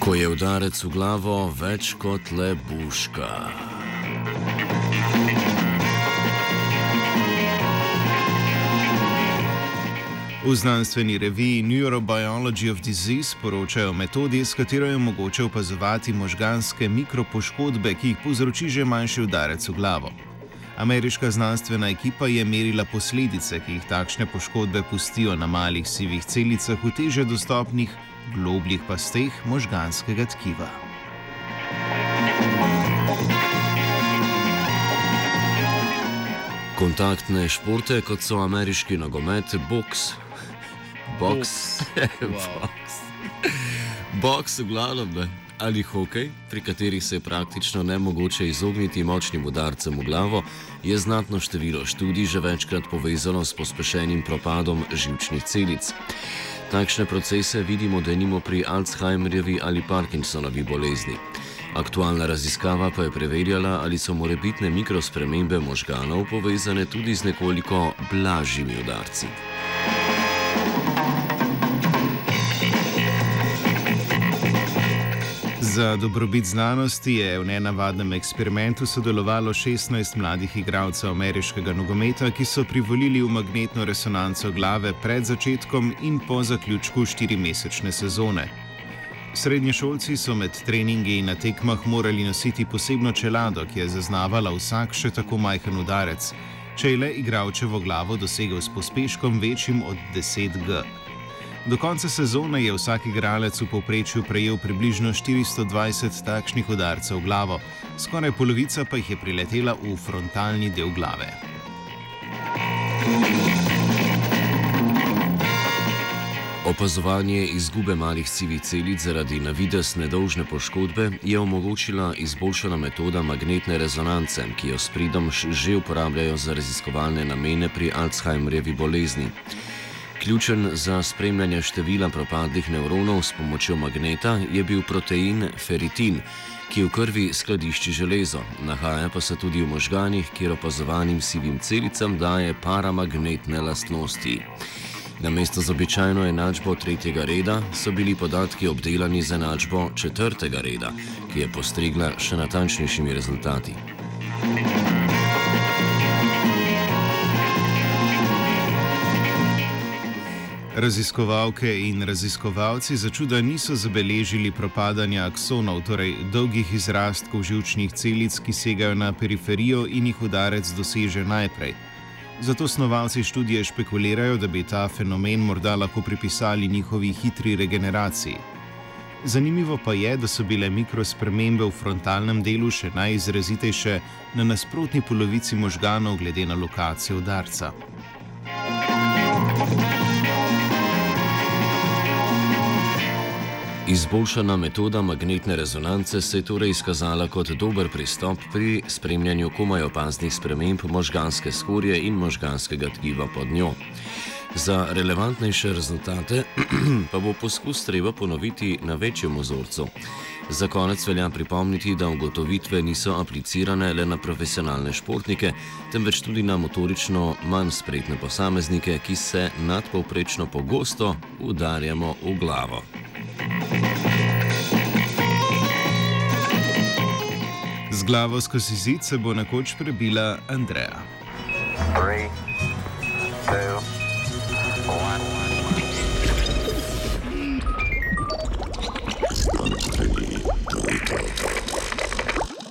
Ko je udarec v glavo več kot le buška. V znanstveni reviji Neurobiology of Disease poročajo o metodi, s katero je mogoče opazovati možganske mikropoškodbe, ki jih povzroči že manjši udarec v glavo. Ameriška znanstvena ekipa je merila posledice, ki jih takšne poškodbe pustijo na malih sivih celicah v teže dostopnih globljih pasteh možganskega tkiva. Kontaktne športe, kot so ameriški nogomet, boks, boks, boks, boks v glavnem ne? Ali hokej, pri katerih se je praktično nemogoče izogniti močnim udarcem v glavo, je znatno število študij že večkrat povezano s pospešenim propadom žilčnih celic. Takšne procese vidimo denimo pri Alzheimerjevi ali Parkinsonovi bolezni. Aktualna raziskava pa je preverjala, ali so morebitne mikrospremembe možganov povezane tudi z nekoliko blažjimi udarci. Za dobrobit znanosti je v nenavadnem eksperimentu sodelovalo 16 mladih igralcev ameriškega nogometa, ki so privolili v magnetno resonanco glave pred začetkom in po zaključku štirimesečne sezone. Srednješolci so med treningi in na tekmah morali nositi posebno čelado, ki je zaznavala vsak še tako majhen udarec, če je le igralčevo glavo dosegel s pospeškom večjim od 10 G. Do konca sezone je vsak igralec v povprečju prejel približno 420 takšnih udarcev v glavo, skoraj polovica pa jih je priletela v frontalni del glave. Opazovanje izgube malih sivih celic zaradi navidez nedolžne poškodbe je omogočila izboljšana metoda magnetne rezonance, ki jo s pridom že uporabljajo za raziskovalne namene pri Alzheimerjevi bolezni. Ključen za spremljanje števila propadlih nevronov s pomočjo magneta je bil protein feritin, ki v krvi skladišči železo, nahaja pa se tudi v možganih, kjer opazovanim sivim celicam daje paramagnetne lastnosti. Na mesto z običajno enačbo tretjega reda so bili podatki obdelani z enačbo četrtega reda, ki je postregla še natančnejšimi rezultati. Raziskovalke in raziskovalci za čuda niso zabeležili propadanja aksonov, torej dolgih izrastkov žilčnih celic, ki segajo na periferijo in jih udarec doseže najprej. Zato snovalci študije špekulirajo, da bi ta fenomen morda lahko pripisali njihovi hitri regeneraciji. Zanimivo pa je, da so bile mikrospremembe v frontalnem delu še najizrazitejše na nasprotni polovici možganov, glede na lokacijo udarca. Izboljšana metoda magnetne rezonance se je torej izkazala kot dober pristop pri spremljanju komaj opaznih sprememb možganske skorje in možganskega tkiva pod njo. Za relevantnejše rezultate pa bo poskus treba ponoviti na večjem ozorcu. Za konec velja pripomniti, da ugotovitve niso aplicirane le na profesionalne športnike, temveč tudi na motorično manj spretne posameznike, ki se nadpovprečno pogosto udarjamo v glavo. Z glavo skozi zid se bo nekoč prebila Andreja. Three, two, one.